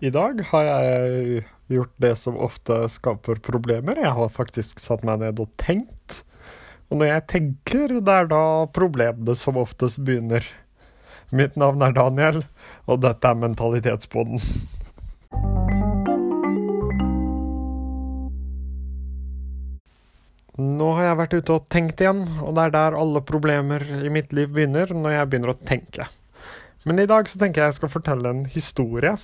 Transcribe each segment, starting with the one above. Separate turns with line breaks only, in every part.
I dag har jeg gjort det som ofte skaper problemer. Jeg har faktisk satt meg ned og tenkt. Og når jeg tenker, det er da problemene som oftest begynner. Mitt navn er Daniel, og dette er Mentalitetsboden. Nå har jeg vært ute og tenkt igjen, og det er der alle problemer i mitt liv begynner, når jeg begynner å tenke. Men i dag så tenker jeg jeg skal fortelle en historie.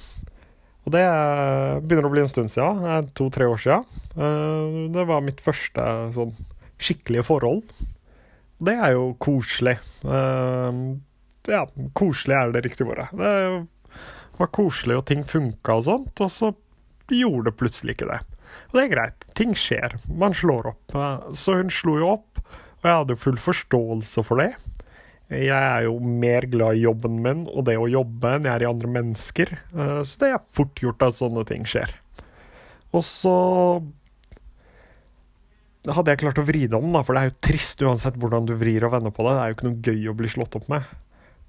Og det begynner å bli en stund siden. To-tre år siden. Eh, det var mitt første sånn skikkelige forhold. Det er jo koselig. Eh, ja, koselig er det riktige ordet. Det var koselig, og ting funka og sånt, og så gjorde det plutselig ikke det. Og det er greit. Ting skjer. Man slår opp. Eh, så hun slo jo opp, og jeg hadde full forståelse for det. Jeg er jo mer glad i jobben min og det å jobbe enn jeg er i andre mennesker. Eh, så det er fort gjort at sånne ting skjer. Og så hadde jeg klart å vri det om, da, for det er jo trist uansett hvordan du vrir og vender på det. Det er jo ikke noe gøy å bli slått opp med.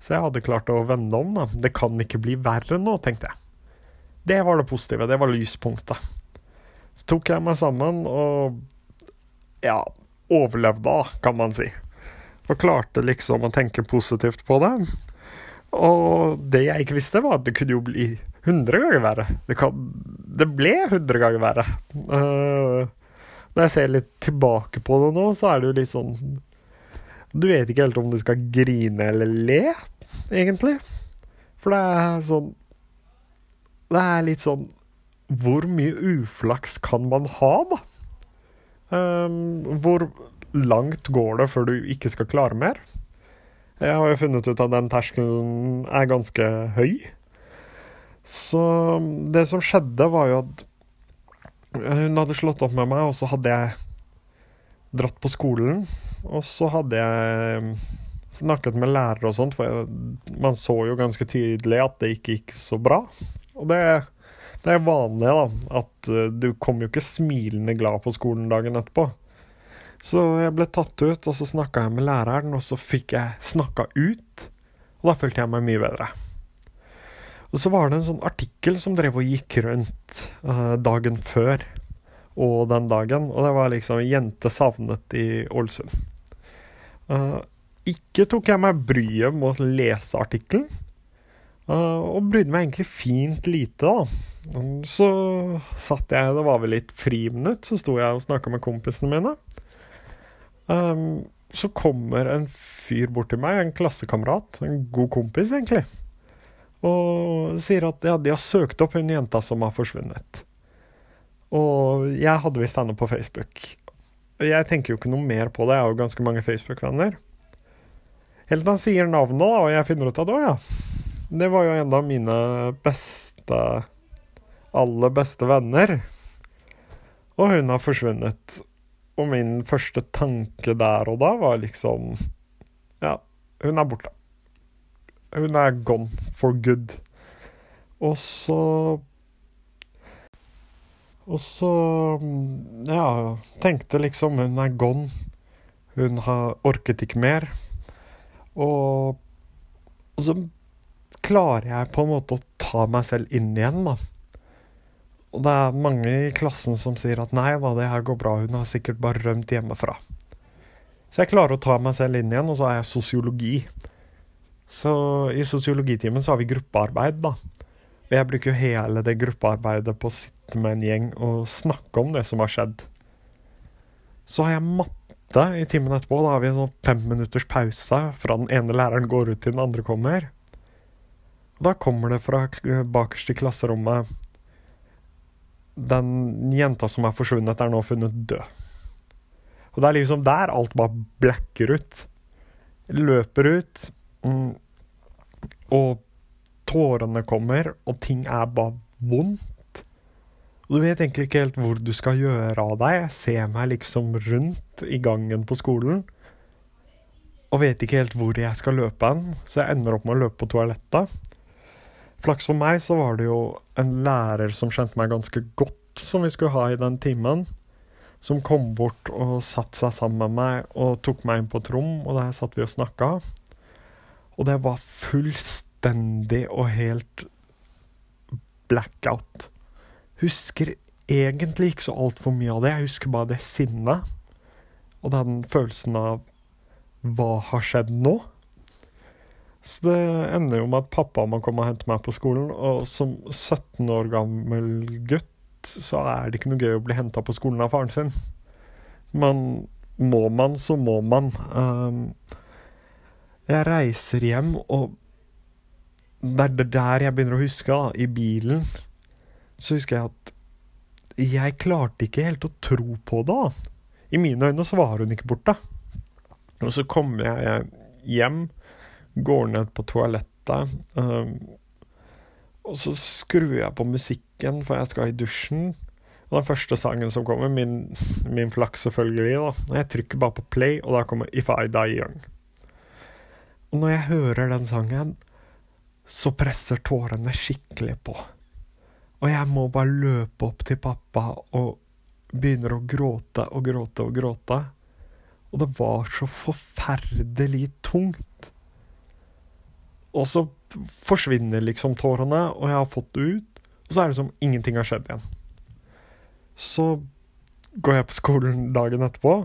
Så jeg hadde klart å vende om. da. Det kan ikke bli verre nå, tenkte jeg. Det var det positive. Det var lyspunktet. Så tok jeg meg sammen og ja, overlevde, kan man si og klarte liksom å tenke positivt på det. Og det jeg ikke visste, var at det kunne jo bli 100 ganger verre. Det, kan, det ble 100 ganger verre. Uh, når jeg ser litt tilbake på det nå, så er det jo litt sånn Du vet ikke helt om du skal grine eller le, egentlig. For det er sånn Det er litt sånn Hvor mye uflaks kan man ha, da? Um, hvor langt går det før du ikke skal klare mer? Jeg har jo funnet ut at den terskelen er ganske høy. Så det som skjedde, var jo at hun hadde slått opp med meg, og så hadde jeg dratt på skolen. Og så hadde jeg snakket med lærere og sånt, for man så jo ganske tydelig at det ikke gikk så bra. Og det, det er vanlig, da, at du kommer jo ikke smilende glad på skolen dagen etterpå. Så jeg ble tatt ut, og så snakka jeg med læreren, og så fikk jeg snakka ut. Og da følte jeg meg mye bedre. Og så var det en sånn artikkel som drev og gikk rundt eh, dagen før og den dagen, og det var liksom 'Jente savnet i Ålesund'. Uh, ikke tok jeg meg bryet med å lese artikkelen, uh, og brydde meg egentlig fint lite, da. Så satt jeg, det var vel litt friminutt, så sto jeg og snakka med kompisene mine. Um, så kommer en fyr bort til meg, en klassekamerat, en god kompis egentlig, og sier at ja, de har søkt opp hun jenta som har forsvunnet. Og jeg hadde visst henne på Facebook. Jeg tenker jo ikke noe mer på det, jeg har jo ganske mange Facebook-venner. Helt til han sier navnet, da, og jeg finner ut av det òg, ja, det var jo en av mine beste Aller beste venner. Og hun har forsvunnet. Og min første tanke der og da var liksom Ja, hun er borte. Hun er gone for good. Og så Og så Ja, tenkte liksom hun er gone. Hun har orket ikke mer. Og, og så klarer jeg på en måte å ta meg selv inn igjen, da. Og det er mange i klassen som sier at nei da, det her går bra, hun har sikkert bare rømt hjemmefra. Så jeg klarer å ta meg selv inn igjen, og så er jeg sosiologi. Så i sosiologitimen så har vi gruppearbeid, da. Jeg bruker jo hele det gruppearbeidet på å sitte med en gjeng og snakke om det som har skjedd. Så har jeg matte i timen etterpå. Da har vi en sånn fem minutters pause fra den ene læreren går ut til den andre kommer. Da kommer det fra bakerst i klasserommet den jenta som er forsvunnet, er nå funnet død. Og det er liksom der alt bare blacker ut. Løper ut. Mm, og tårene kommer, og ting er bare vondt. Og du vet egentlig ikke helt hvor du skal gjøre av deg. Jeg ser meg liksom rundt i gangen på skolen. Og vet ikke helt hvor jeg skal løpe hen, så jeg ender opp med å løpe på toalettet. Flaks for meg så var det jo en lærer som kjente meg ganske godt, som vi skulle ha i den timen. Som kom bort og satte seg sammen med meg og tok meg inn på et rom, og der satt vi og snakka. Og det var fullstendig og helt blackout. Husker egentlig ikke så altfor mye av det. Jeg husker bare det sinnet. Og den følelsen av hva har skjedd nå? Så det ender jo med at pappa må komme og hente meg på skolen, og som 17 år gammel gutt så er det ikke noe gøy å bli henta på skolen av faren sin. Men må man, så må man. Um, jeg reiser hjem, og det er der jeg begynner å huske, da, i bilen. Så husker jeg at jeg klarte ikke helt å tro på det. da. I mine øyne så var hun ikke borte. Og så kommer jeg hjem går ned på toalettet. Um, og så skrur jeg på musikken, for jeg skal i dusjen. Og den første sangen som kommer, min, min flaks selvfølgelig, da. Jeg trykker bare på play, og da kommer If I Die Young. Og når jeg hører den sangen, så presser tårene skikkelig på. Og jeg må bare løpe opp til pappa og begynner å gråte og gråte og gråte. Og det var så forferdelig tungt. Og så forsvinner liksom tårene, og jeg har fått det ut. Og så er det som ingenting har skjedd igjen. Så går jeg på skolen dagen etterpå.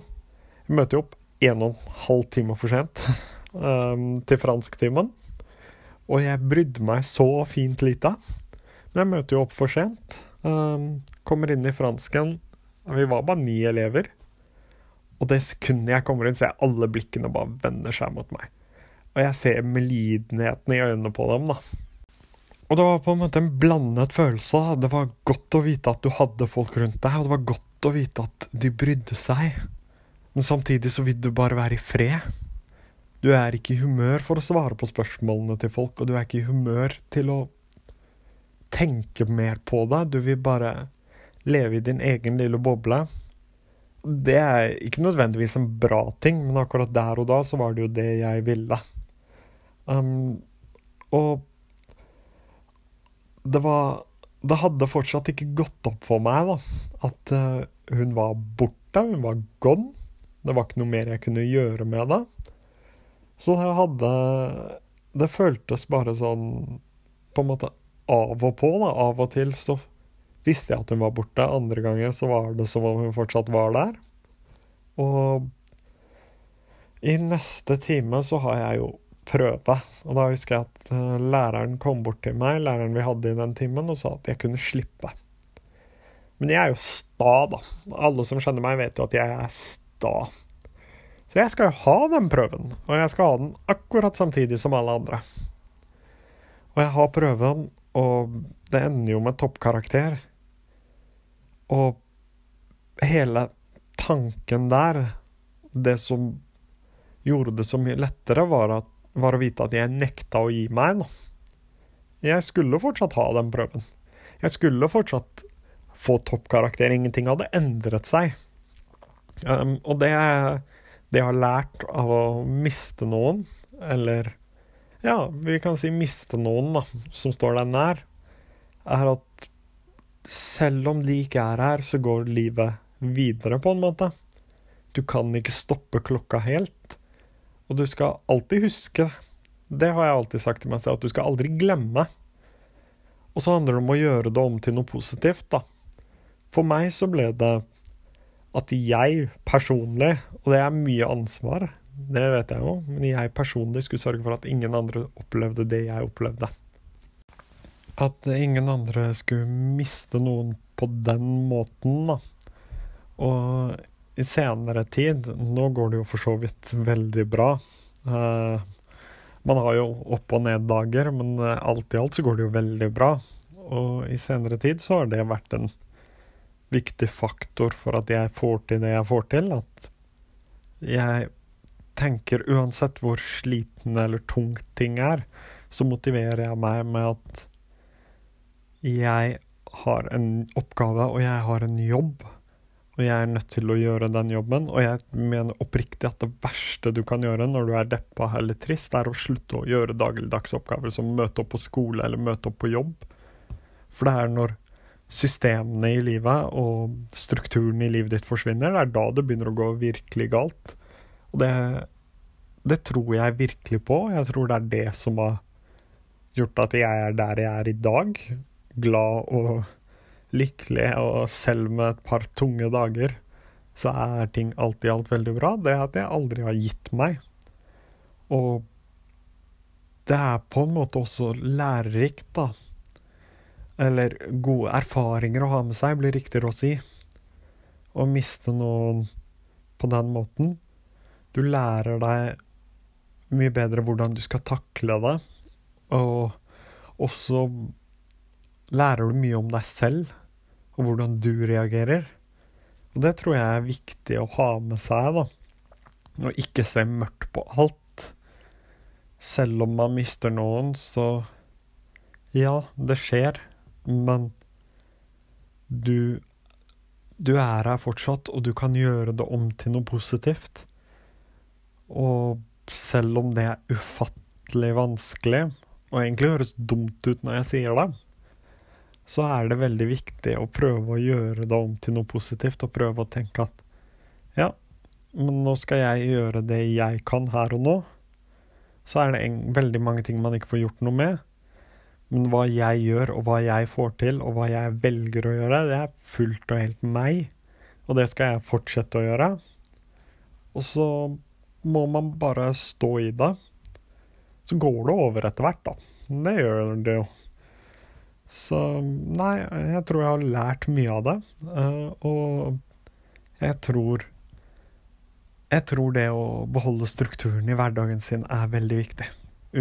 Møter jo opp en og en halv time for sent um, til fransktimen. Og jeg brydde meg så fint lite. Men jeg møter jo opp for sent. Um, kommer inn i fransken. Vi var bare ni elever. Og det sekundet jeg kommer inn, ser jeg alle blikkene bare vender seg mot meg. Og jeg ser medlidenheten i øynene på dem, da. Og det var på en måte en blandet følelse. Det var godt å vite at du hadde folk rundt deg, og det var godt å vite at de brydde seg. Men samtidig så vil du bare være i fred. Du er ikke i humør for å svare på spørsmålene til folk, og du er ikke i humør til å tenke mer på det. Du vil bare leve i din egen lille boble. Det er ikke nødvendigvis en bra ting, men akkurat der og da så var det jo det jeg ville. Um, og det var Det hadde fortsatt ikke gått opp for meg da, at uh, hun var borte. Hun var gone. Det var ikke noe mer jeg kunne gjøre med det. Så jeg hadde Det føltes bare sånn på en måte av og på. da, Av og til så visste jeg at hun var borte. Andre ganger så var det som om hun fortsatt var der. Og i neste time så har jeg jo prøve. Og da husker jeg at uh, læreren kom bort til meg, læreren vi hadde i den timen, og sa at jeg kunne slippe. Men jeg er jo sta, da. Alle som kjenner meg, vet jo at jeg er sta. Så jeg skal jo ha den prøven, og jeg skal ha den akkurat samtidig som alle andre. Og jeg har prøven, og det ender jo med toppkarakter. Og hele tanken der, det som gjorde det så mye lettere, var at var å vite at jeg nekta å gi meg. nå. Jeg skulle fortsatt ha den prøven. Jeg skulle fortsatt få toppkarakter. Ingenting hadde endret seg. Um, og det, det jeg har lært av å miste noen, eller ja, vi kan si miste noen, da, som står deg nær, er at selv om de ikke er her, så går livet videre, på en måte. Du kan ikke stoppe klokka helt. Og du skal alltid huske, det har jeg alltid sagt til meg selv, at du skal aldri glemme. Og så handler det om å gjøre det om til noe positivt, da. For meg så ble det at jeg personlig, og det er mye ansvar, det vet jeg jo, men jeg personlig skulle sørge for at ingen andre opplevde det jeg opplevde. At ingen andre skulle miste noen på den måten, da. Og i senere tid Nå går det jo for så vidt veldig bra. Uh, man har jo opp- og ned-dager, men uh, alt i alt så går det jo veldig bra. Og i senere tid så har det vært en viktig faktor for at jeg får til det jeg får til. At jeg tenker uansett hvor sliten eller tung ting er, så motiverer jeg meg med at jeg har en oppgave, og jeg har en jobb og jeg er nødt til å gjøre den jobben. Og jeg mener oppriktig at det verste du kan gjøre når du er deppa eller trist, er å slutte å gjøre dagligdagse oppgaver som møte opp på skole eller møte opp på jobb. For det er når systemene i livet og strukturen i livet ditt forsvinner, det er da det begynner å gå virkelig galt. Og det, det tror jeg virkelig på. Jeg tror det er det som har gjort at jeg er der jeg er i dag. glad og lykkelig, og selv med et par tunge dager, så er ting alt i alt veldig bra. Det er at jeg aldri har gitt meg. Og det er på en måte også lærerikt, da. Eller gode erfaringer å ha med seg, blir riktigere å si. Å miste noen på den måten. Du lærer deg mye bedre hvordan du skal takle det, og også lærer du mye om deg selv og hvordan du reagerer. Og det tror jeg er viktig å ha med seg, da. Og ikke se mørkt på alt. Selv om man mister noen, så Ja, det skjer, men du Du er her fortsatt, og du kan gjøre det om til noe positivt. Og selv om det er ufattelig vanskelig, og egentlig høres dumt ut når jeg sier det, så er det veldig viktig å prøve å gjøre det om til noe positivt, og prøve å tenke at ja, men nå skal jeg gjøre det jeg kan her og nå. Så er det en, veldig mange ting man ikke får gjort noe med. Men hva jeg gjør, og hva jeg får til, og hva jeg velger å gjøre, det er fullt og helt meg. Og det skal jeg fortsette å gjøre. Og så må man bare stå i det. Så går det over etter hvert, da. Det gjør det jo. Så nei, jeg tror jeg har lært mye av det. Uh, og jeg tror Jeg tror det å beholde strukturen i hverdagen sin er veldig viktig.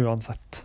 Uansett.